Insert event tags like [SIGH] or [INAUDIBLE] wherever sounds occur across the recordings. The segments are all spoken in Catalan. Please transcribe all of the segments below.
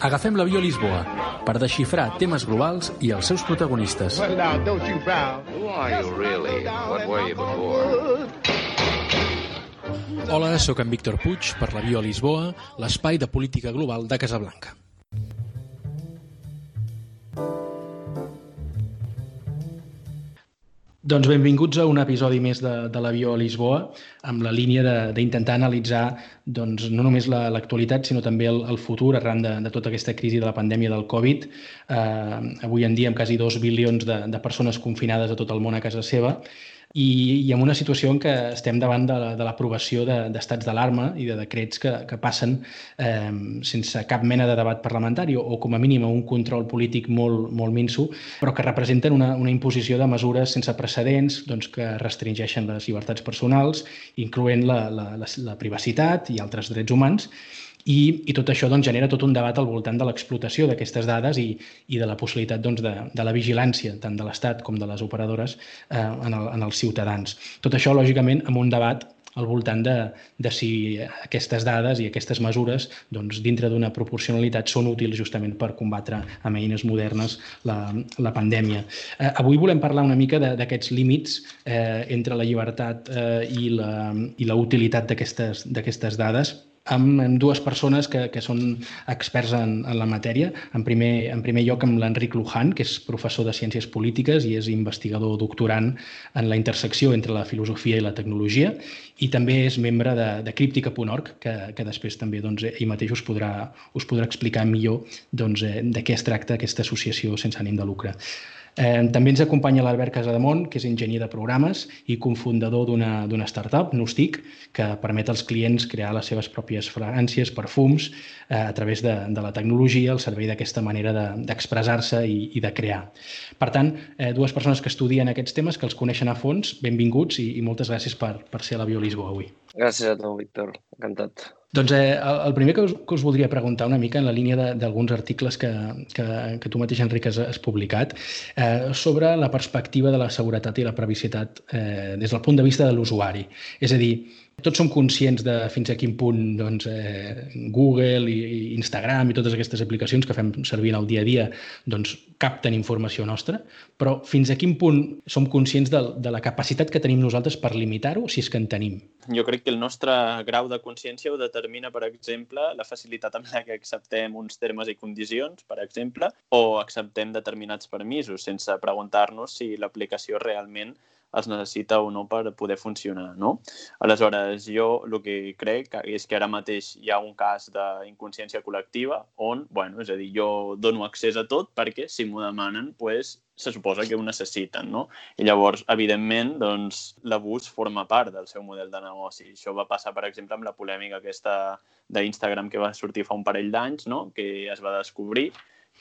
Agafem l'avió a Lisboa per desxifrar temes globals i els seus protagonistes. Hola, sóc en Víctor Puig per l'avió a Lisboa, l'espai de política global de Casablanca. Doncs benvinguts a un episodi més de, de l'avió a Lisboa, amb la línia d'intentar analitzar doncs, no només l'actualitat, la, sinó també el, el futur arran de, de tota aquesta crisi de la pandèmia del Covid. Eh, avui en dia, amb quasi dos bilions de, de persones confinades a tot el món a casa seva, i, i en una situació en què estem davant de, de l'aprovació d'estats de, d'alarma i de decrets que, que passen eh, sense cap mena de debat parlamentari o, o com a mínim un control polític molt, molt minso, però que representen una, una imposició de mesures sense precedents doncs, que restringeixen les llibertats personals, incloent la, la, la, la privacitat i altres drets humans, i, i tot això doncs, genera tot un debat al voltant de l'explotació d'aquestes dades i, i de la possibilitat doncs, de, de la vigilància tant de l'Estat com de les operadores eh, en, el, en els ciutadans. Tot això, lògicament, amb un debat al voltant de, de si aquestes dades i aquestes mesures, doncs, dintre d'una proporcionalitat, són útils justament per combatre amb eines modernes la, la pandèmia. Eh, avui volem parlar una mica d'aquests límits eh, entre la llibertat eh, i, la, i la utilitat d'aquestes dades amb, amb dues persones que, que són experts en, en la matèria. En primer, en primer lloc amb l'Enric Luján, que és professor de Ciències Polítiques i és investigador doctorant en la intersecció entre la filosofia i la tecnologia i també és membre de, de Críptica.org, que, que després també doncs, ell mateix us podrà, us podrà explicar millor doncs, eh, de què es tracta aquesta associació sense ànim de lucre. Eh, també ens acompanya l'Albert Casademont, que és enginyer de programes i cofundador d'una startup, Nustic, que permet als clients crear les seves pròpies fragàncies, perfums, eh, a través de, de la tecnologia, al servei d'aquesta manera d'expressar-se de, i, i de crear. Per tant, eh, dues persones que estudien aquests temes, que els coneixen a fons, benvinguts i, i moltes gràcies per, per ser a la Biolisboa avui. Gràcies a tu, Víctor. Encantat. Doncs eh, el primer que us, que us voldria preguntar una mica en la línia d'alguns articles que, que, que tu mateix, Enric, has, has publicat, eh, sobre la perspectiva de la seguretat i la privacitat eh, des del punt de vista de l'usuari. És a dir, tots som conscients de fins a quin punt doncs, eh, Google i, Instagram i totes aquestes aplicacions que fem servir en el dia a dia doncs, capten informació nostra, però fins a quin punt som conscients de, de la capacitat que tenim nosaltres per limitar-ho, si és que en tenim? Jo crec que el nostre grau de consciència ho determina, per exemple, la facilitat amb la que acceptem uns termes i condicions, per exemple, o acceptem determinats permisos sense preguntar-nos si l'aplicació realment es necessita o no per poder funcionar, no? Aleshores, jo el que crec és que ara mateix hi ha un cas d'inconsciència col·lectiva on, bueno, és a dir, jo dono accés a tot perquè si m'ho demanen, pues, se suposa que ho necessiten, no? I llavors, evidentment, doncs, l'abús forma part del seu model de negoci. Això va passar, per exemple, amb la polèmica aquesta d'Instagram que va sortir fa un parell d'anys, no? que es va descobrir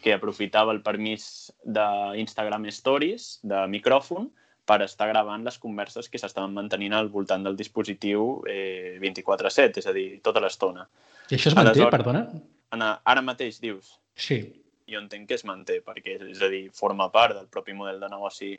que aprofitava el permís d'Instagram Stories, de micròfon, per estar gravant les converses que s'estaven mantenint al voltant del dispositiu eh, 24-7, és a dir, tota l'estona. I això es manté, Aleshores, perdona? Ara mateix dius? Sí jo entenc que es manté, perquè, és a dir, forma part del propi model de negoci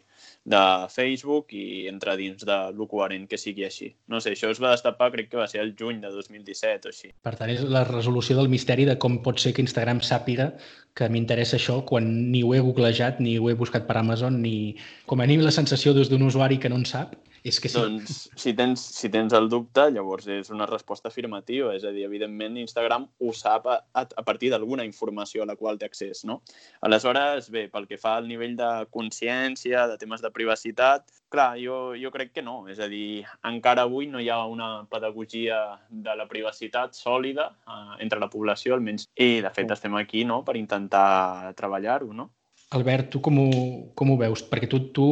de Facebook i entra dins de lo coherent que sigui així. No sé, això es va destapar, crec que va ser el juny de 2017 o així. Per tant, és la resolució del misteri de com pot ser que Instagram sàpiga que m'interessa això quan ni ho he googlejat, ni ho he buscat per Amazon, ni com a mínim la sensació d'un usuari que no en sap, és que sí. Doncs si tens, si tens el dubte, llavors és una resposta afirmativa. És a dir, evidentment, Instagram ho sap a, a partir d'alguna informació a la qual té accés, no? Aleshores, bé, pel que fa al nivell de consciència, de temes de privacitat, clar, jo, jo crec que no. És a dir, encara avui no hi ha una pedagogia de la privacitat sòlida eh, entre la població, almenys. I, de fet, estem aquí no?, per intentar treballar-ho, no? Albert, tu com ho, com ho veus? Perquè tu, tu,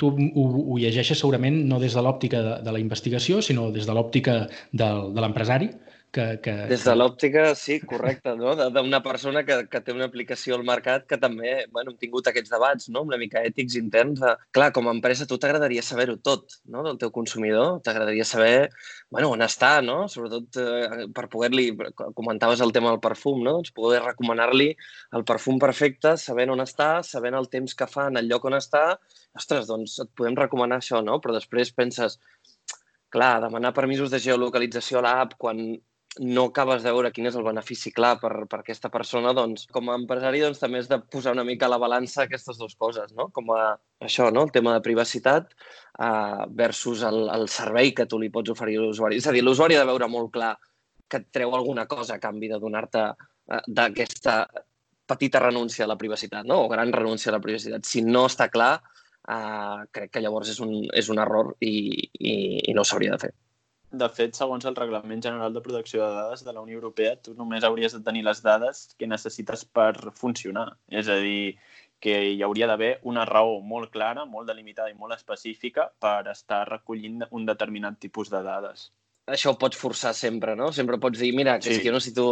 tu ho, ho llegeixes segurament no des de l'òptica de, de la investigació, sinó des de l'òptica de, de l'empresari, que, que... Des de l'òptica, sí, correcte, no? D'una persona que, que té una aplicació al mercat que també, bueno, hem tingut aquests debats, no? Una mica ètics interns. De... Clar, com a empresa tu t'agradaria saber-ho tot, no? Del teu consumidor. T'agradaria saber, bueno, on està, no? Sobretot eh, per poder-li... Comentaves el tema del perfum, no? Doncs poder recomanar-li el perfum perfecte, sabent on està, sabent el temps que fa en el lloc on està. Ostres, doncs et podem recomanar això, no? Però després penses, clar, demanar permisos de geolocalització a l'app quan no acabes de veure quin és el benefici clar per, per aquesta persona, doncs, com a empresari doncs, també has de posar una mica a la balança aquestes dues coses, no? com a això, no? el tema de privacitat uh, versus el, el servei que tu li pots oferir a l'usuari. És a dir, l'usuari ha de veure molt clar que et treu alguna cosa a canvi de donar-te uh, d'aquesta petita renúncia a la privacitat, no? o gran renúncia a la privacitat. Si no està clar, uh, crec que llavors és un, és un error i, i, i no s'hauria de fer. De fet, segons el Reglament General de Protecció de Dades de la Unió Europea, tu només hauries de tenir les dades que necessites per funcionar. És a dir, que hi hauria d'haver una raó molt clara, molt delimitada i molt específica per estar recollint un determinat tipus de dades. Això ho pots forçar sempre, no? Sempre pots dir, mira, que sí. és que jo necessito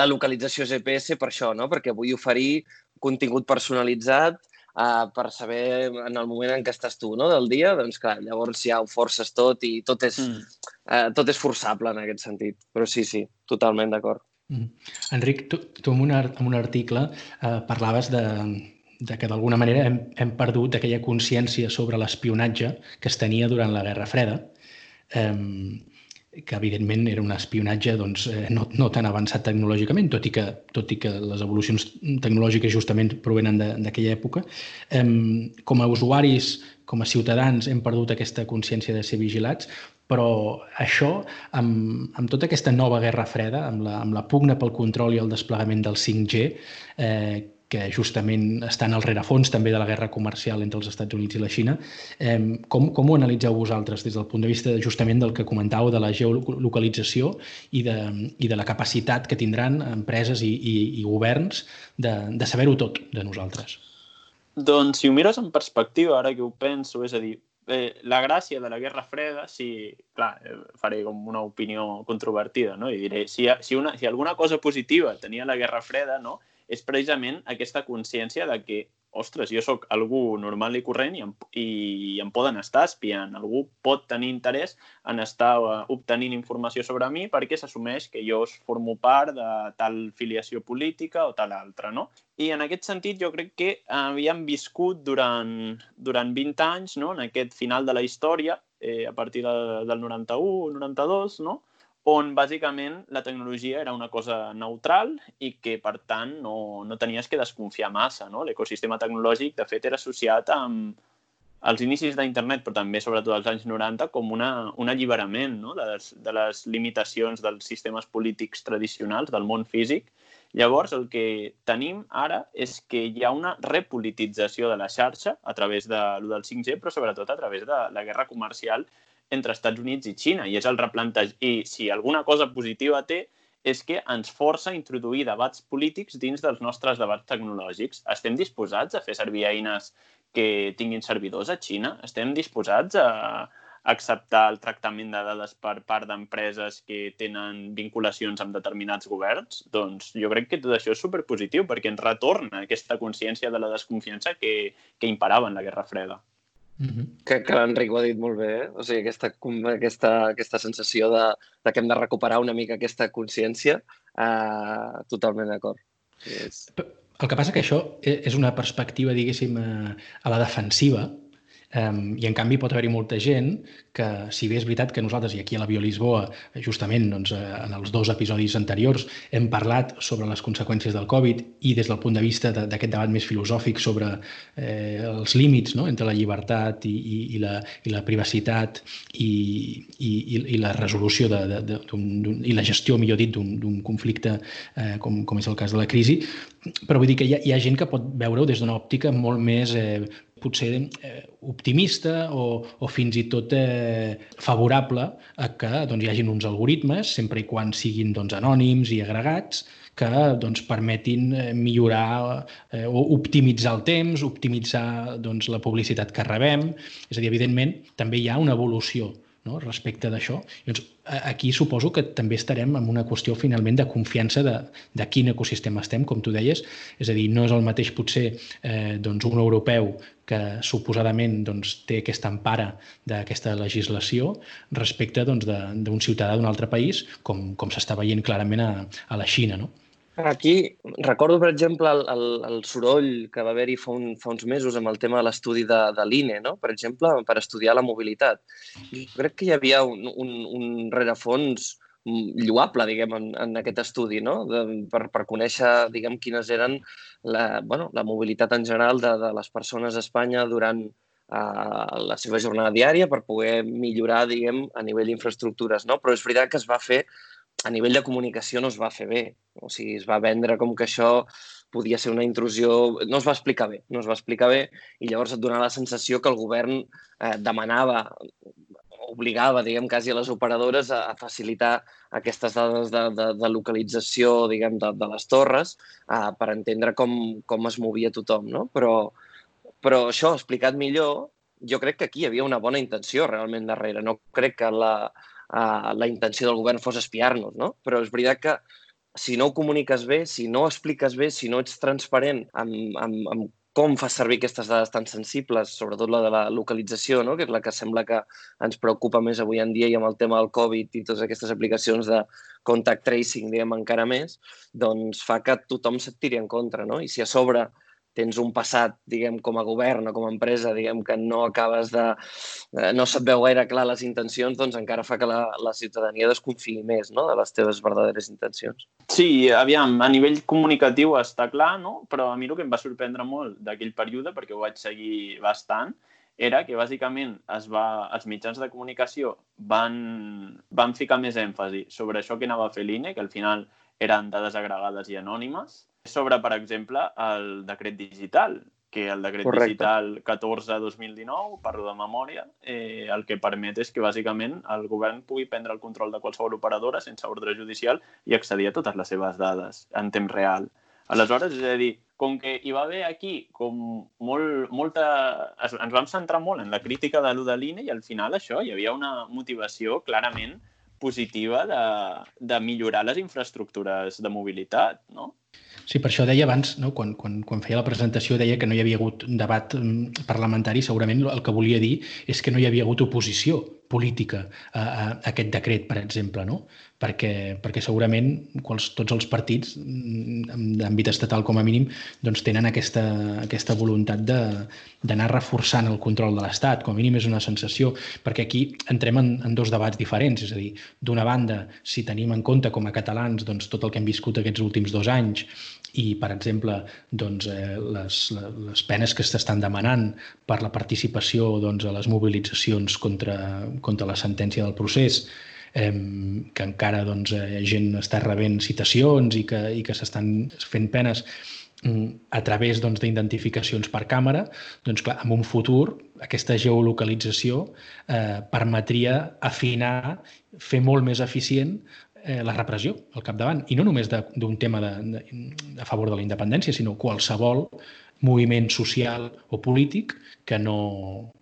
la localització GPS per això, no? Perquè vull oferir contingut personalitzat uh, per saber en el moment en què estàs tu, no?, del dia, doncs clar, llavors ja ho forces tot i tot és, mm. uh, tot és forçable en aquest sentit. Però sí, sí, totalment d'acord. Mm. Enric, tu, tu en, un, en un article uh, parlaves de, de que d'alguna manera hem, hem perdut aquella consciència sobre l'espionatge que es tenia durant la Guerra Freda. Um, que evidentment era un espionatge doncs, eh, no, no tan avançat tecnològicament, tot i que, tot i que les evolucions tecnològiques justament provenen d'aquella època. Eh, com a usuaris, com a ciutadans, hem perdut aquesta consciència de ser vigilats, però això, amb, amb tota aquesta nova guerra freda, amb la, amb la pugna pel control i el desplegament del 5G, eh, que justament estan al rerefons també de la guerra comercial entre els Estats Units i la Xina. Com, com ho analitzeu vosaltres des del punt de vista justament del que comentàveu de la geolocalització i de, i de la capacitat que tindran empreses i, i, i governs de, de saber-ho tot de nosaltres? Doncs si ho mires en perspectiva, ara que ho penso, és a dir, eh, la gràcia de la Guerra Freda, si, clar, eh, faré com una opinió controvertida, no? I diré, si, si, una, si alguna cosa positiva tenia la Guerra Freda, no? És precisament aquesta consciència de que, ostres, jo sóc algú normal i corrent i em, i em poden estar espiant. Algú pot tenir interès en estar uh, obtenint informació sobre mi perquè s'assumeix que jo formo part de tal filiació política o tal altra, no? I en aquest sentit jo crec que havíem viscut durant, durant 20 anys, no?, en aquest final de la història, eh, a partir de, del 91, 92, no?, on bàsicament la tecnologia era una cosa neutral i que, per tant, no, no tenies que desconfiar massa. No? L'ecosistema tecnològic, de fet, era associat amb els inicis d'internet, però també, sobretot, als anys 90, com una, un alliberament no? de, les, de les limitacions dels sistemes polítics tradicionals, del món físic. Llavors, el que tenim ara és que hi ha una repolitització de la xarxa a través de, del 5G, però sobretot a través de la guerra comercial entre Estats Units i Xina, i és el replantej... I si alguna cosa positiva té, és que ens força a introduir debats polítics dins dels nostres debats tecnològics. Estem disposats a fer servir eines que tinguin servidors a Xina? Estem disposats a acceptar el tractament de dades per part d'empreses que tenen vinculacions amb determinats governs? Doncs jo crec que tot això és superpositiu perquè ens retorna aquesta consciència de la desconfiança que, que imparava en la Guerra Freda. Mm -hmm. que, que l'Enric ho ha dit molt bé, eh? o sigui, aquesta, aquesta, aquesta sensació de, de que hem de recuperar una mica aquesta consciència, eh, totalment d'acord. Yes. El que passa que això e, és una perspectiva, diguéssim, a, a la defensiva, Um, I, en canvi, pot haver-hi molta gent que, si bé és veritat que nosaltres, i aquí a la Biolisboa, justament doncs, eh, en els dos episodis anteriors, hem parlat sobre les conseqüències del Covid i des del punt de vista d'aquest debat més filosòfic sobre eh, els límits no? entre la llibertat i, i, i, la, i la privacitat i, i, i la resolució de, de, de, i la gestió, millor dit, d'un conflicte eh, com, com és el cas de la crisi, però vull dir que hi ha, hi ha gent que pot veure-ho des d'una òptica molt més eh, potser eh, optimista o, o fins i tot eh, favorable a que doncs, hi hagin uns algoritmes, sempre i quan siguin doncs, anònims i agregats, que doncs, permetin eh, millorar eh, o optimitzar el temps, optimitzar doncs, la publicitat que rebem. És a dir, evidentment, també hi ha una evolució no? respecte d'això. Doncs, aquí suposo que també estarem en una qüestió finalment de confiança de, de quin ecosistema estem, com tu deies. És a dir, no és el mateix potser eh, doncs un europeu que suposadament doncs, té aquesta empara d'aquesta legislació respecte d'un doncs, ciutadà d'un altre país, com, com s'està veient clarament a, a la Xina. No? Aquí recordo, per exemple, el, el, el soroll que va haver-hi fa, un, fa uns mesos amb el tema de l'estudi de, de l'INE, no? per exemple, per estudiar la mobilitat. I crec que hi havia un, un, un rerefons lloable, diguem, en, en aquest estudi, no? De, per, per conèixer, diguem, quines eren la, bueno, la mobilitat en general de, de les persones a Espanya durant uh, la seva jornada diària per poder millorar, diguem, a nivell d'infraestructures, no? Però és veritat que es va fer, a nivell de comunicació no es va fer bé. O sigui, es va vendre com que això podia ser una intrusió... No es va explicar bé, no es va explicar bé i llavors et donava la sensació que el govern eh, demanava obligava, diguem, quasi a les operadores a, a facilitar aquestes dades de, de, de localització, diguem, de, de les torres uh, per entendre com, com es movia tothom, no? Però, però això, explicat millor, jo crec que aquí hi havia una bona intenció realment darrere. No crec que la, uh, la intenció del govern fos espiar-nos, no? Però és veritat que si no ho comuniques bé, si no ho expliques bé, si no ets transparent amb, amb, amb com fa servir aquestes dades tan sensibles, sobretot la de la localització, no? que és la que sembla que ens preocupa més avui en dia i amb el tema del Covid i totes aquestes aplicacions de contact tracing, diguem, encara més, doncs fa que tothom se't tiri en contra. No? I si a sobre tens un passat, diguem, com a govern o com a empresa, diguem, que no acabes de... Eh, no se't veu gaire clar les intencions, doncs encara fa que la, la ciutadania desconfiï més no? de les teves verdaderes intencions. Sí, aviam, a nivell comunicatiu està clar, no? però a mi el que em va sorprendre molt d'aquell període, perquè ho vaig seguir bastant, era que bàsicament es va, els mitjans de comunicació van, van ficar més èmfasi sobre això que anava a fer l'INE, que al final eren dades agregades i anònimes, sobre, per exemple, el decret digital, que el decret Correcte. digital 14-2019, parlo de memòria, eh, el que permet és que bàsicament el govern pugui prendre el control de qualsevol operadora sense ordre judicial i accedir a totes les seves dades en temps real. Aleshores, és a dir, com que hi va haver aquí com molt, molta... Ens vam centrar molt en la crítica de l'Udeline i al final això hi havia una motivació clarament positiva de, de millorar les infraestructures de mobilitat, no? Sí, per això deia abans, no? quan, quan, quan feia la presentació, deia que no hi havia hagut debat mm, parlamentari. Segurament el que volia dir és que no hi havia hagut oposició política a, a aquest decret, per exemple, no? perquè, perquè segurament quals, tots els partits mm, d'àmbit estatal com a mínim doncs tenen aquesta, aquesta voluntat d'anar reforçant el control de l'Estat, com a mínim és una sensació, perquè aquí entrem en, en dos debats diferents, és a dir, d'una banda, si tenim en compte com a catalans doncs, tot el que hem viscut aquests últims dos anys i, per exemple, doncs, eh, les, les penes que s'estan demanant per la participació doncs, a les mobilitzacions contra, contra la sentència del procés, eh, que encara doncs, eh, gent està rebent citacions i que, i que s'estan fent penes mm, a través doncs, d'identificacions doncs, per càmera, doncs clar, en un futur aquesta geolocalització eh, permetria afinar, fer molt més eficient eh, la repressió al capdavant, i no només d'un tema de, de, a favor de la independència, sinó qualsevol moviment social o polític que no,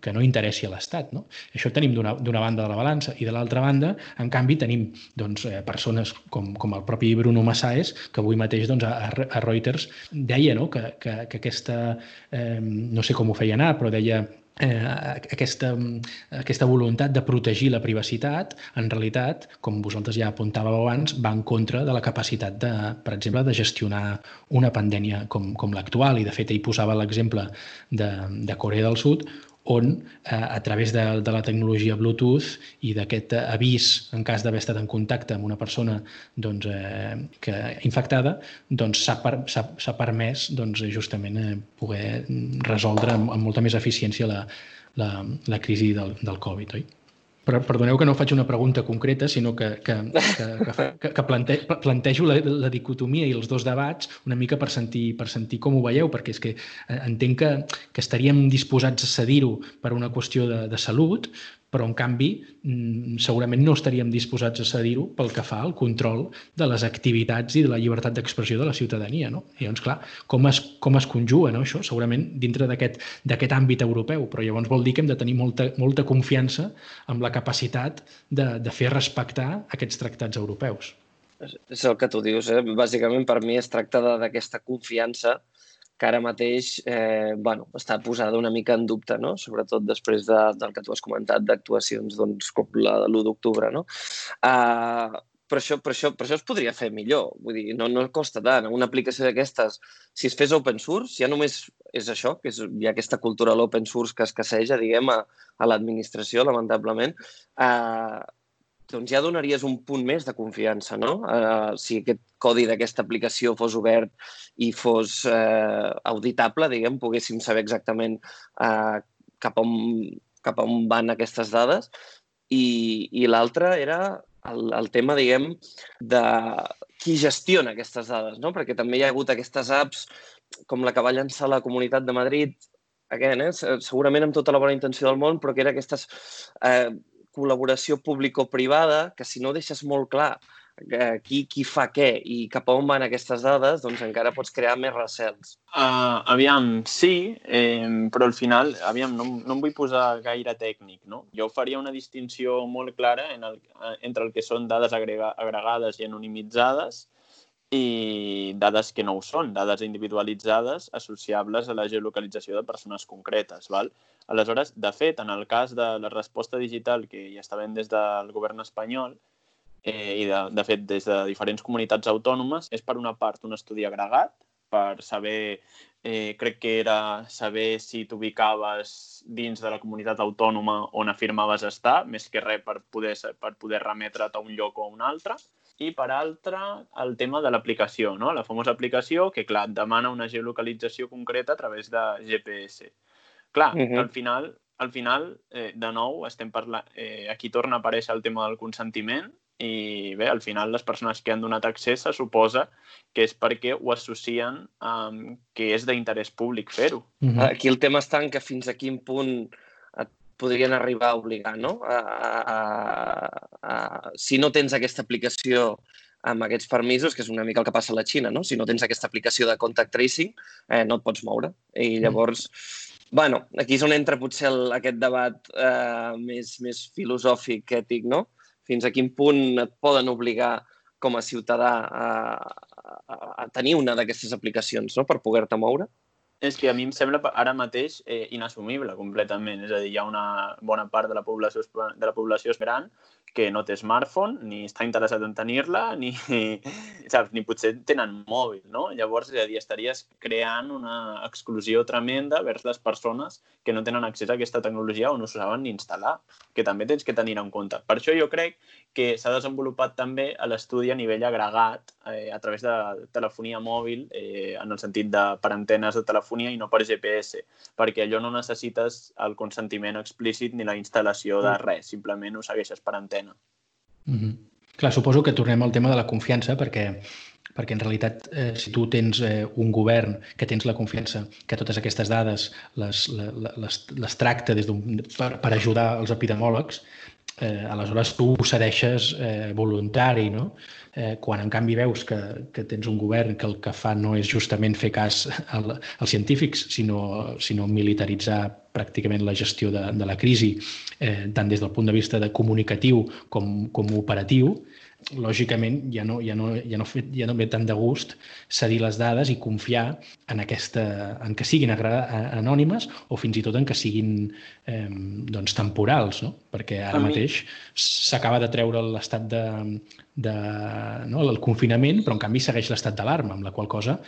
que no interessi a l'Estat. No? Això tenim d'una banda de la balança i de l'altra banda, en canvi, tenim doncs, eh, persones com, com el propi Bruno Massaes, que avui mateix doncs, a, a Reuters deia no? que, que, que aquesta, eh, no sé com ho feia anar, però deia eh, aquesta, aquesta voluntat de protegir la privacitat, en realitat, com vosaltres ja apuntàveu abans, va en contra de la capacitat, de, per exemple, de gestionar una pandèmia com, com l'actual. I, de fet, ell posava l'exemple de, de Corea del Sud, on eh, a través de, de la tecnologia Bluetooth i d'aquest avís en cas d'haver estat en contacte amb una persona doncs, eh, que, infectada, doncs s'ha per, permès doncs, justament eh, poder resoldre amb, amb molta més eficiència la, la, la crisi del, del Covid, oi? Però perdoneu que no faig una pregunta concreta, sinó que, que, que, que, que plante, plantejo la, la dicotomia i els dos debats una mica per sentir, per sentir com ho veieu, perquè és que eh, entenc que, que estaríem disposats a cedir-ho per una qüestió de, de salut, però en canvi mm, segurament no estaríem disposats a cedir-ho pel que fa al control de les activitats i de la llibertat d'expressió de la ciutadania. No? I llavors, clar, com es, com es conjuga no, això? Segurament dintre d'aquest àmbit europeu, però llavors vol dir que hem de tenir molta, molta confiança amb la capacitat de, de fer respectar aquests tractats europeus. És el que tu dius, eh? bàsicament per mi es tracta d'aquesta confiança que ara mateix eh, bueno, està posada una mica en dubte, no? sobretot després de, del que tu has comentat d'actuacions doncs, com la de l'1 d'octubre. No? Uh, però això, però, això, però això es podria fer millor. Vull dir, no, no costa tant. Una aplicació d'aquestes, si es fes open source, ja només és això, que és, hi ha aquesta cultura de l'open source que escasseja, diguem, a, a l'administració, lamentablement, uh, doncs ja donaries un punt més de confiança, no? Uh, si aquest codi d'aquesta aplicació fos obert i fos uh, auditable, diguem, poguéssim saber exactament uh, cap, on, cap on van aquestes dades. I, i l'altre era el, el tema, diguem, de qui gestiona aquestes dades, no? Perquè també hi ha hagut aquestes apps com la que va llançar la Comunitat de Madrid, again, eh? segurament amb tota la bona intenció del món, però que era aquestes eh, col·laboració público-privada, que si no deixes molt clar qui, qui fa què i cap a on van aquestes dades, doncs encara pots crear més recels. Uh, aviam, sí, eh, però al final, aviam, no, no em vull posar gaire tècnic, no? Jo faria una distinció molt clara en el, entre el que són dades agrega, agregades i anonimitzades i dades que no ho són, dades individualitzades associables a la geolocalització de persones concretes. Val? Aleshores, de fet, en el cas de la resposta digital que ja està ben des del govern espanyol eh, i, de, de fet, des de diferents comunitats autònomes, és per una part un estudi agregat per saber, eh, crec que era saber si t'ubicaves dins de la comunitat autònoma on afirmaves estar, més que res per poder, per poder remetre't a un lloc o a un altre i per altra el tema de l'aplicació, no? la famosa aplicació que, clar, et demana una geolocalització concreta a través de GPS. Clar, uh -huh. al final, al final eh, de nou, estem parlant, eh, aquí torna a aparèixer el tema del consentiment i bé, al final les persones que han donat accés se suposa que és perquè ho associen amb que és d'interès públic fer-ho. Uh -huh. Aquí el tema està en que fins a quin punt podrien arribar a obligar, no? A, a, a, si no tens aquesta aplicació amb aquests permisos, que és una mica el que passa a la Xina, no? Si no tens aquesta aplicació de contact tracing, eh, no et pots moure. I mm. llavors, mm. bueno, aquí és on entra potser el, aquest debat eh, més, més filosòfic, ètic, no? Fins a quin punt et poden obligar com a ciutadà a, a, a tenir una d'aquestes aplicacions no? per poder-te moure? És que a mi em sembla ara mateix eh, inassumible completament. És a dir, hi ha una bona part de la població, de la població esperant que no té smartphone, ni està interessat en tenir-la, ni, [LAUGHS] saps, ni potser tenen mòbil, no? Llavors, és a dir, estaries creant una exclusió tremenda vers les persones que no tenen accés a aquesta tecnologia o no s'ho saben ni instal·lar, que també tens que tenir en compte. Per això jo crec que s'ha desenvolupat també l'estudi a nivell agregat eh, a través de telefonia mòbil, eh, en el sentit de per antenes de telefonia i no per GPS, perquè allò no necessites el consentiment explícit ni la instal·lació de mm. res, simplement ho segueixes per antena. Mm -hmm. Clar, suposo que tornem al tema de la confiança, perquè perquè en realitat eh, si tu tens eh, un govern que tens la confiança que totes aquestes dades les, les, les tracta des per, per ajudar els epidemòlegs, eh, aleshores tu cedeixes eh, voluntari, no? Eh, quan en canvi veus que, que tens un govern que el que fa no és justament fer cas al, als científics, sinó, sinó militaritzar pràcticament la gestió de, de la crisi, eh, tant des del punt de vista de comunicatiu com, com operatiu, lògicament ja no, ja, no, ja, no fet, ja no ve tant de gust cedir les dades i confiar en, aquesta, en que siguin anònimes o fins i tot en que siguin eh, doncs, temporals, no? perquè ara mateix s'acaba de treure l'estat de, de, no, el confinament, però en canvi segueix l'estat d'alarma, amb la qual cosa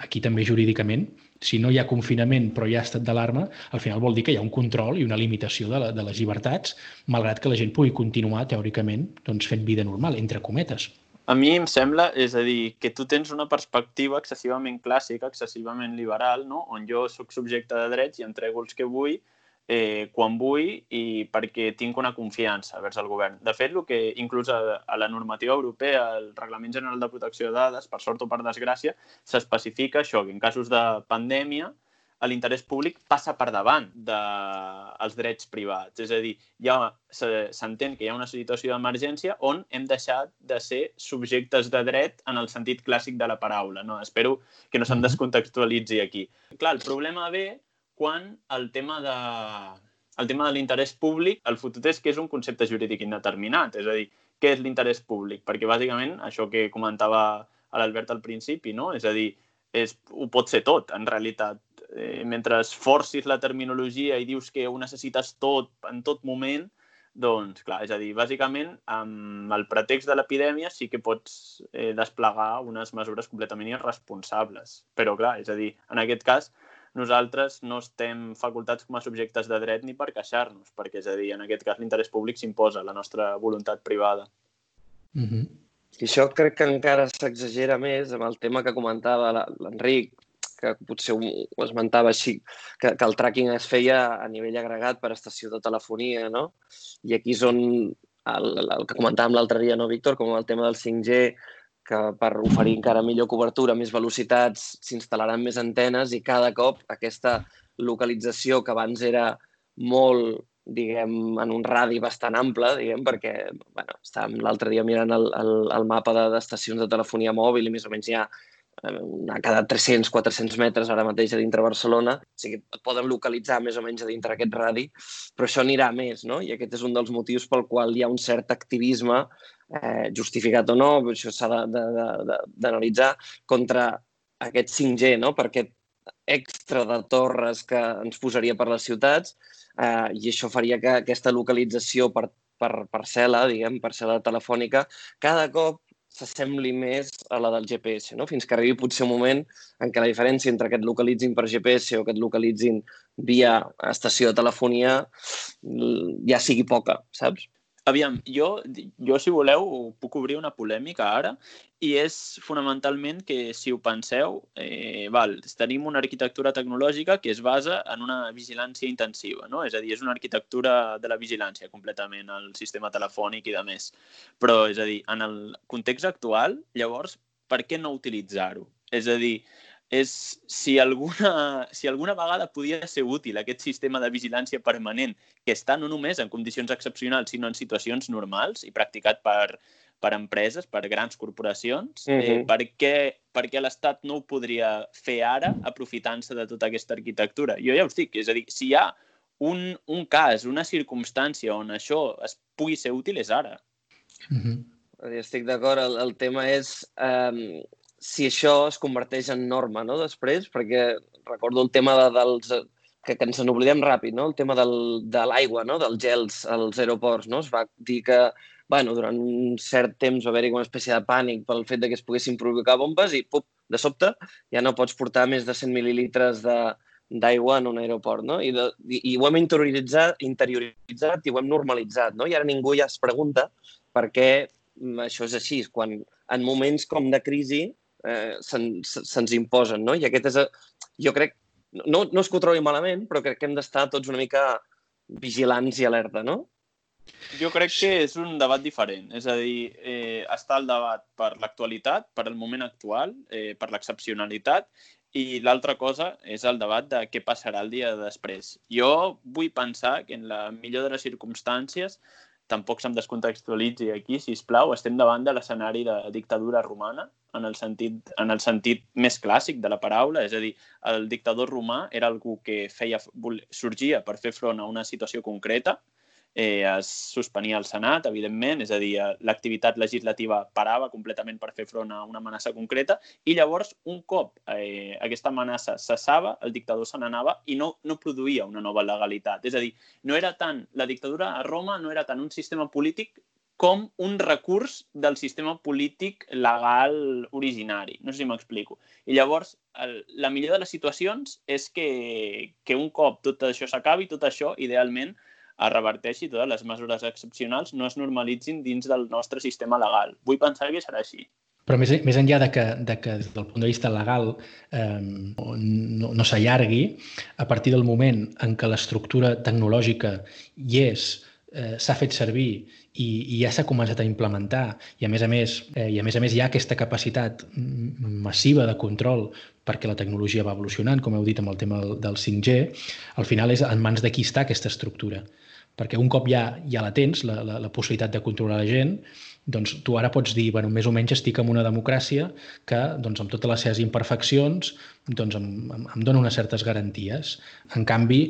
aquí també jurídicament, si no hi ha confinament però hi ha estat d'alarma, al final vol dir que hi ha un control i una limitació de, la, de les llibertats, malgrat que la gent pugui continuar, teòricament, doncs, fent vida normal, entre cometes. A mi em sembla, és a dir, que tu tens una perspectiva excessivament clàssica, excessivament liberal, no? on jo sóc subjecte de drets i entrego els que vull, eh, quan vull i perquè tinc una confiança vers el govern. De fet, el que inclús a, a la normativa europea, el Reglament General de Protecció de Dades, per sort o per desgràcia, s'especifica això, que en casos de pandèmia l'interès públic passa per davant dels de, drets privats. És a dir, ja s'entén que hi ha una situació d'emergència on hem deixat de ser subjectes de dret en el sentit clàssic de la paraula. No? Espero que no se'n descontextualitzi aquí. Clar, el problema ve quan el tema de, el tema de l'interès públic, el fotut és que és un concepte jurídic indeterminat, és a dir, què és l'interès públic? Perquè, bàsicament, això que comentava l'Albert al principi, no? és a dir, és, ho pot ser tot, en realitat. Eh, mentre forcis la terminologia i dius que ho necessites tot, en tot moment, doncs, clar, és a dir, bàsicament, amb el pretext de l'epidèmia sí que pots eh, desplegar unes mesures completament irresponsables. Però, clar, és a dir, en aquest cas, nosaltres no estem facultats com a subjectes de dret ni per queixar-nos, perquè, és a dir, en aquest cas l'interès públic s'imposa la nostra voluntat privada. Mm -hmm. I això crec que encara s'exagera més amb el tema que comentava l'Enric, que potser ho esmentava així, que, que el tracking es feia a nivell agregat per estació de telefonia, no? I aquí és on el, el que comentàvem l'altre dia, no, Víctor, com el tema del 5G, que per oferir encara millor cobertura, més velocitats, s'instal·laran més antenes i cada cop aquesta localització que abans era molt, diguem, en un radi bastant ample, diguem, perquè bueno, estàvem l'altre dia mirant el, el, el mapa d'estacions de, de telefonia mòbil i més o menys hi ha a cada 300-400 metres ara mateix a dintre Barcelona, o sigui, et poden localitzar més o menys a dintre aquest radi, però això anirà més, no? I aquest és un dels motius pel qual hi ha un cert activisme, eh, justificat o no, això s'ha d'analitzar, contra aquest 5G, no? Per aquest extra de torres que ens posaria per les ciutats eh, i això faria que aquesta localització per, per parcel·la, diguem, parcel·la telefònica, cada cop s'assembli més a la del GPS, no? fins que arribi potser un moment en què la diferència entre que et localitzin per GPS o que et localitzin via estació de telefonia ja sigui poca, saps? Aviam, jo, jo, si voleu, puc obrir una polèmica ara, i és fonamentalment que, si ho penseu, eh, val, tenim una arquitectura tecnològica que es basa en una vigilància intensiva, no? És a dir, és una arquitectura de la vigilància completament, el sistema telefònic i de més. Però, és a dir, en el context actual, llavors, per què no utilitzar-ho? És a dir, és si alguna, si alguna vegada podia ser útil aquest sistema de vigilància permanent que està no només en condicions excepcionals, sinó en situacions normals i practicat per, per empreses, per grans corporacions, uh -huh. eh, per què, per què l'Estat no ho podria fer ara aprofitant-se de tota aquesta arquitectura? Jo ja us dic, és a dir, si hi ha un, un cas, una circumstància on això es pugui ser útil, és ara. Uh -huh. Estic d'acord, el, el tema és... Um, si això es converteix en norma, no?, després, perquè recordo el tema de, dels... que, que ens n'oblidem ràpid, no?, el tema del, de l'aigua, no?, dels gels als aeroports, no?, es va dir que, bueno, durant un cert temps va haver-hi una espècie de pànic pel fet de que es poguessin provocar bombes i, pup, de sobte, ja no pots portar més de 100 mil·lilitres de, d'aigua en un aeroport, no? I, de, i, I ho hem interioritzat, interioritzat i ho hem normalitzat, no? I ara ningú ja es pregunta per què això és així, quan en moments com de crisi eh, se'ns se imposen, no? I aquest és, jo crec, no, no és que ho trobi malament, però crec que hem d'estar tots una mica vigilants i alerta, no? Jo crec que és un debat diferent. És a dir, eh, està el debat per l'actualitat, per el moment actual, eh, per l'excepcionalitat, i l'altra cosa és el debat de què passarà el dia de després. Jo vull pensar que en la millor de les circumstàncies tampoc se'm descontextualitzi aquí, si us plau, estem davant de l'escenari de dictadura romana, en el, sentit, en el sentit més clàssic de la paraula, és a dir, el dictador romà era algú que feia, sorgia per fer front a una situació concreta, eh, es suspenia el Senat, evidentment, és a dir, l'activitat legislativa parava completament per fer front a una amenaça concreta i llavors, un cop eh, aquesta amenaça cessava, el dictador se n'anava i no, no produïa una nova legalitat. És a dir, no era tant, la dictadura a Roma no era tant un sistema polític com un recurs del sistema polític legal originari. No sé si m'explico. I llavors, el, la millor de les situacions és que, que un cop tot això s'acabi, tot això, idealment, es reverteixi totes les mesures excepcionals no es normalitzin dins del nostre sistema legal. Vull pensar que serà així. Però més, més enllà de que, de que des del punt de vista legal eh, no, no s'allargui, a partir del moment en què l'estructura tecnològica hi és, eh, s'ha fet servir i, i ja s'ha començat a implementar i a més a més, eh, i a més a més hi ha aquesta capacitat massiva de control perquè la tecnologia va evolucionant, com heu dit amb el tema del, del 5G, al final és en mans de qui està aquesta estructura perquè un cop ja, ja la tens, la, la, la possibilitat de controlar la gent, doncs tu ara pots dir, bueno, més o menys estic en una democràcia que, doncs, amb totes les seves imperfeccions, doncs em, em, em dona unes certes garanties. En canvi,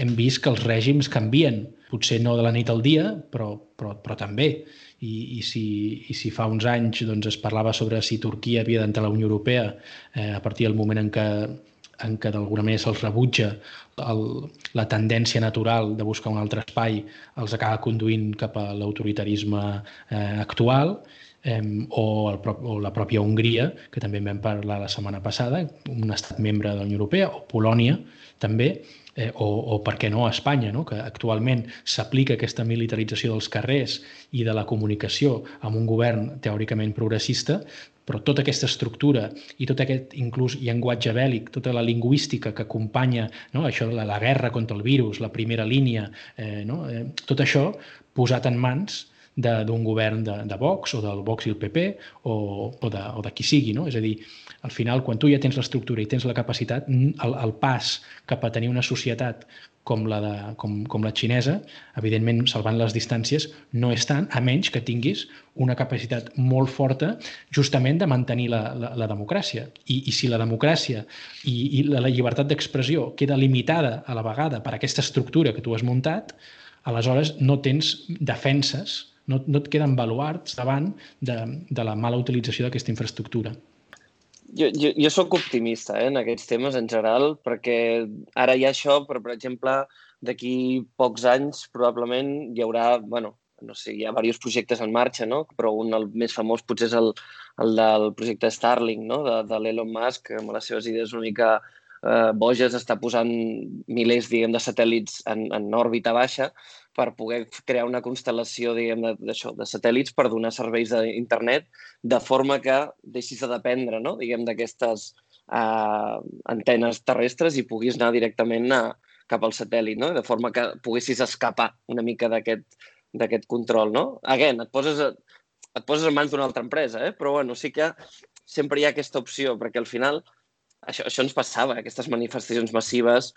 hem vist que els règims canvien, potser no de la nit al dia, però, però, però també. I, i, si, I si fa uns anys doncs, es parlava sobre si Turquia havia d'entrar a la Unió Europea eh, a partir del moment en què en què d'alguna manera se'ls rebutja el, la tendència natural de buscar un altre espai els acaba conduint cap a l'autoritarisme eh, actual. eh, o, el, o la pròpia Hongria, que també en vam parlar la setmana passada, un estat membre de la Unió Europea, o Polònia també, eh, o, o per què no a Espanya, no? que actualment s'aplica aquesta militarització dels carrers i de la comunicació amb un govern teòricament progressista, però tota aquesta estructura i tot aquest inclús llenguatge bèl·lic, tota la lingüística que acompanya no? això de la, la guerra contra el virus, la primera línia, eh, no? eh, tot això posat en mans d'un govern de, de Vox o del Vox i el PP o, o, de, o de qui sigui. No? És a dir, al final, quan tu ja tens l'estructura i tens la capacitat, el, el pas cap a tenir una societat com la, de, com, com la xinesa, evidentment, salvant les distàncies, no és tant, a menys que tinguis una capacitat molt forta justament de mantenir la, la, la democràcia. I, I si la democràcia i, i la, la llibertat d'expressió queda limitada a la vegada per aquesta estructura que tu has muntat, aleshores no tens defenses no, no et queden baluarts davant de, de la mala utilització d'aquesta infraestructura. Jo, jo, jo sóc optimista eh, en aquests temes en general, perquè ara hi ha això, però, per exemple, d'aquí pocs anys probablement hi haurà, bueno, no sé, hi ha diversos projectes en marxa, no? però un el més famós potser és el, el del projecte Starlink, no? de, de l'Elon Musk, amb les seves idees una mica eh, boges, està posant milers diguem, de satèl·lits en, en òrbita baixa per poder crear una constel·lació diguem, de, de satèl·lits per donar serveis d'internet de forma que deixis de dependre no? diguem d'aquestes uh, antenes terrestres i puguis anar directament a, cap al satèl·lit, no? de forma que poguessis escapar una mica d'aquest control. No? Again, et poses, a, et poses en mans d'una altra empresa, eh? però bueno, sí que sempre hi ha aquesta opció, perquè al final això, això ens passava, aquestes manifestacions massives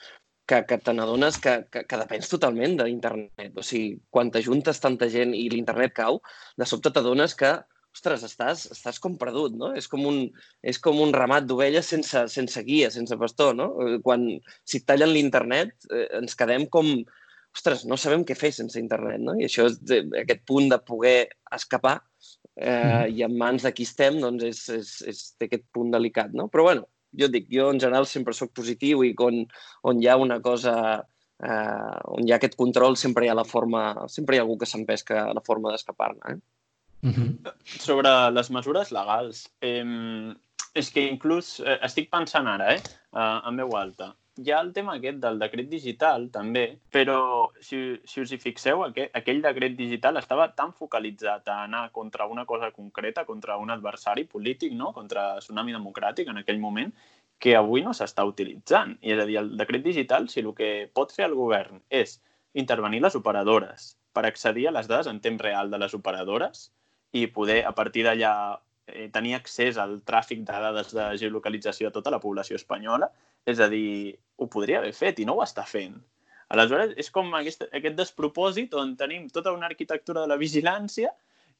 que, que te n'adones que, que, que depens totalment d'internet. O sigui, quan t'ajuntes tanta gent i l'internet cau, de sobte t'adones que, ostres, estàs, estàs com perdut, no? És com un, és com un ramat d'ovelles sense, sense guia, sense pastor, no? Quan, si tallen l'internet, eh, ens quedem com, ostres, no sabem què fer sense internet, no? I això és aquest punt de poder escapar eh, mm. i en mans de qui estem, doncs és, és, és aquest punt delicat, no? Però bueno, jo dic, jo en general sempre sóc positiu i on, on hi ha una cosa, eh, on hi ha aquest control, sempre hi ha la forma, sempre hi ha algú que s'empesca la forma d'escapar-ne. Eh? Mm -hmm. Sobre les mesures legals, eh, és que inclús eh, estic pensant ara, eh, en veu alta, hi ha el tema aquest del decret digital, també, però si, si us hi fixeu, aquell, aquell decret digital estava tan focalitzat a anar contra una cosa concreta, contra un adversari polític, no? contra Tsunami Democràtic en aquell moment, que avui no s'està utilitzant. I és a dir, el decret digital, si el que pot fer el govern és intervenir les operadores per accedir a les dades en temps real de les operadores i poder, a partir d'allà, eh, tenir accés al tràfic de dades de geolocalització a tota la població espanyola, és a dir, ho podria haver fet i no ho està fent. Aleshores, és com aquest, aquest despropòsit on tenim tota una arquitectura de la vigilància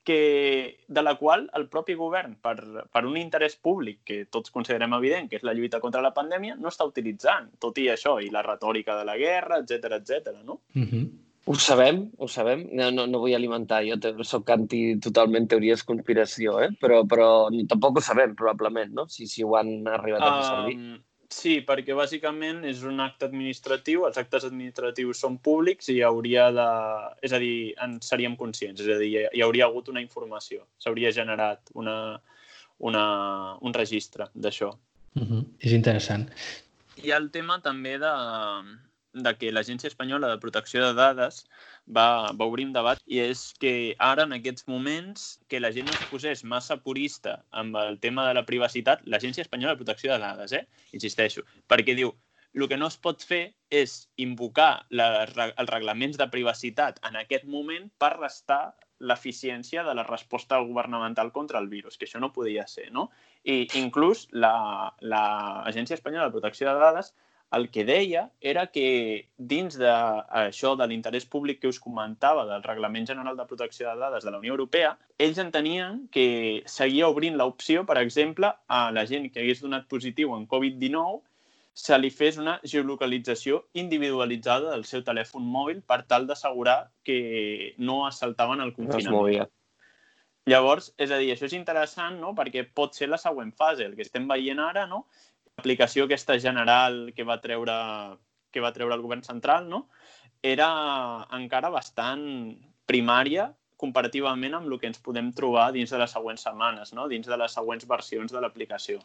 que, de la qual el propi govern, per, per un interès públic que tots considerem evident, que és la lluita contra la pandèmia, no està utilitzant, tot i això, i la retòrica de la guerra, etc etc. no? Mm -hmm. Ho sabem, ho sabem. No, no, no vull alimentar, jo te, soc anti totalment teories conspiració, eh? però, però tampoc ho sabem, probablement, no? Si, si ho han arribat a fer servir. Um, sí, perquè bàsicament és un acte administratiu, els actes administratius són públics i hauria de... És a dir, en seríem conscients, és a dir, hi hauria hagut una informació, s'hauria generat una, una, un registre d'això. Uh mhm. -huh. És interessant. Hi ha el tema també de, de que l'Agència Espanyola de Protecció de Dades va, va obrir un debat i és que ara, en aquests moments, que la gent no es posés massa purista amb el tema de la privacitat, l'Agència Espanyola de Protecció de Dades, eh? insisteixo, perquè diu el que no es pot fer és invocar la, els reglaments de privacitat en aquest moment per restar l'eficiència de la resposta governamental contra el virus, que això no podia ser, no? I inclús l'Agència la, Espanyola de Protecció de Dades el que deia era que dins d'això de, de l'interès públic que us comentava del Reglament General de Protecció de Dades de la Unió Europea, ells entenien que seguia obrint l'opció, per exemple, a la gent que hagués donat positiu en Covid-19 se li fes una geolocalització individualitzada del seu telèfon mòbil per tal d'assegurar que no es saltaven el confinament. No Llavors, és a dir, això és interessant, no?, perquè pot ser la següent fase. El que estem veient ara, no?, l'aplicació aquesta general que va treure que va treure el govern central, no? era encara bastant primària comparativament amb el que ens podem trobar dins de les següents setmanes, no? dins de les següents versions de l'aplicació.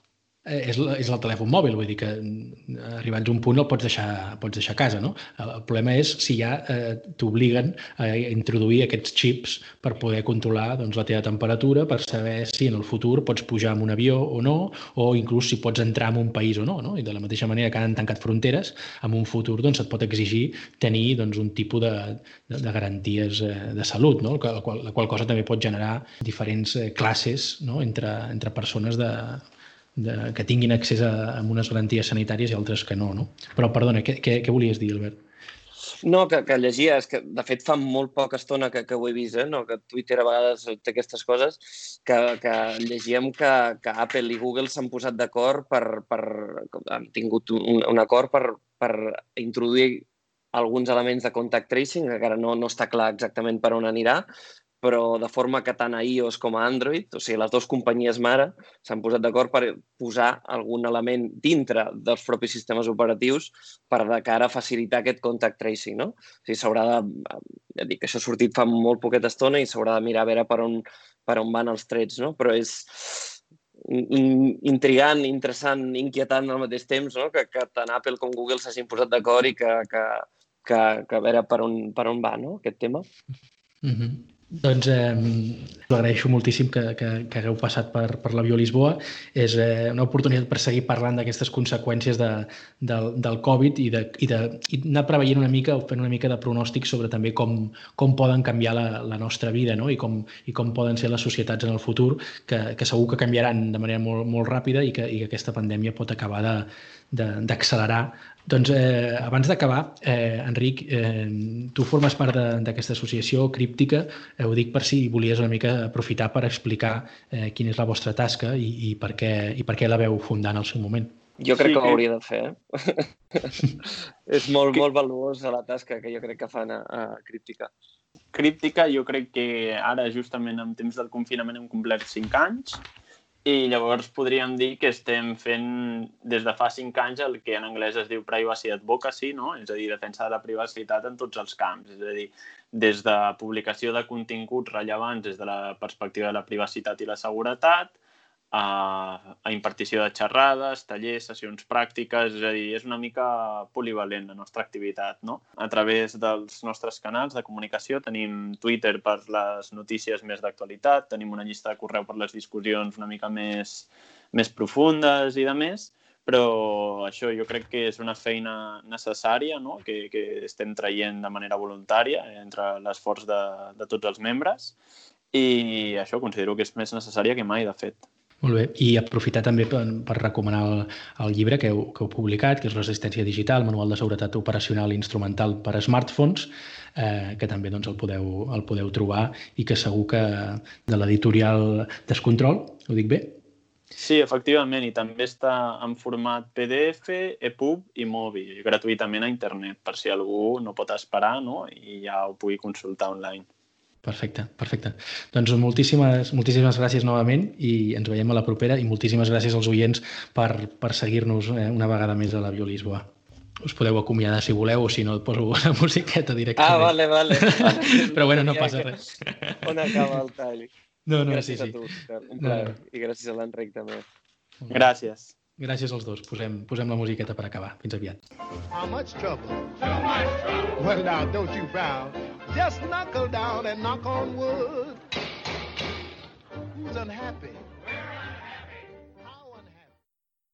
Eh, és, és el telèfon mòbil, vull dir que mm, arribats a un punt el pots deixar, pots deixar a casa, no? El problema és si ja eh, t'obliguen a introduir aquests xips per poder controlar doncs, la teva temperatura, per saber si en el futur pots pujar en un avió o no, o inclús si pots entrar en un país o no, no? I de la mateixa manera que han tancat fronteres, en un futur doncs, et pot exigir tenir doncs, un tipus de, de, de garanties eh, de salut, no? la, qual, la qual cosa també pot generar diferents eh, classes no? entre, entre persones de, de, que tinguin accés a, a unes garanties sanitàries i altres que no, no? Però, perdona, què, què, què volies dir, Albert? No, que, que llegia, és que de fet fa molt poca estona que, que ho he vist, eh? no? que Twitter a vegades té aquestes coses, que, que llegíem que, que Apple i Google s'han posat d'acord per, per... han tingut un, un acord per, per introduir alguns elements de contact tracing, que encara no, no està clar exactament per on anirà, però de forma que tant a iOS com a Android, o sigui, les dues companyies mare s'han posat d'acord per posar algun element dintre dels propis sistemes operatius per de cara a facilitar aquest contact tracing, no? O sigui, s'haurà de... Ja dic, això ha sortit fa molt poqueta estona i s'haurà de mirar a veure per on, per on van els trets, no? Però és intrigant, interessant, inquietant al mateix temps, no? que, que tant Apple com Google s'hagin posat d'acord i que, que, que, que a veure per on, per on va no? aquest tema. Mm -hmm. Doncs eh, agraeixo moltíssim que, que, que hagueu passat per, per la Lisboa. És eh, una oportunitat per seguir parlant d'aquestes conseqüències de, del, del Covid i, de, i, de, i anar preveient una mica o fent una mica de pronòstic sobre també com, com poden canviar la, la nostra vida no? I, com, i com poden ser les societats en el futur, que, que segur que canviaran de manera molt, molt ràpida i que, i que aquesta pandèmia pot acabar d'accelerar doncs eh, abans d'acabar, eh, Enric, eh, tu formes part d'aquesta associació críptica. Eh, ho dic per si volies una mica aprofitar per explicar eh, quina és la vostra tasca i, i, per què, i per què la veu fundar en el seu moment. Jo crec sí, que ho hauria de fer. Eh? [LAUGHS] és molt, molt valuosa la tasca que jo crec que fan a, a Críptica. Críptica, jo crec que ara, justament en temps del confinament, hem complert 5 anys i llavors podríem dir que estem fent des de fa cinc anys el que en anglès es diu privacy advocacy, no? és a dir, defensa de la privacitat en tots els camps. És a dir, des de publicació de continguts rellevants des de la perspectiva de la privacitat i la seguretat, a, a impartició de xerrades, tallers, sessions pràctiques, és a dir, és una mica polivalent la nostra activitat, no? A través dels nostres canals de comunicació tenim Twitter per les notícies més d'actualitat, tenim una llista de correu per les discussions una mica més, més profundes i de més, però això jo crec que és una feina necessària no? que, que estem traient de manera voluntària entre l'esforç de, de tots els membres i això considero que és més necessària que mai, de fet. Molt bé, i aprofitar també per, per recomanar el, el llibre que heu, que heu publicat, que és Resistència Digital, Manual de Seguretat Operacional i Instrumental per a Smartphones, eh, que també doncs, el, podeu, el podeu trobar i que segur que de l'editorial Descontrol, ho dic bé? Sí, efectivament, i també està en format PDF, EPUB i mòbil, gratuïtament a internet, per si algú no pot esperar no? i ja ho pugui consultar online. Perfecte, perfecte. Doncs moltíssimes, moltíssimes gràcies novament i ens veiem a la propera i moltíssimes gràcies als oients per, per seguir-nos eh, una vegada més a la Biolisboa. Us podeu acomiadar si voleu o si no et poso la [LAUGHS] musiqueta directament. Ah, vale, vale. [LAUGHS] Però bueno, no passa res. [LAUGHS] On acaba el tall? No, no, gràcies sí, sí. a tu, Un plaer. No. I gràcies a l'Enric també. Gràcies. Gràcies als dos. Posem, posem la musiqueta per acabar. Fins aviat. How much trouble? Too much trouble. Well, now, don't you frown. Just knuckle down and knock on wood. Who's unhappy?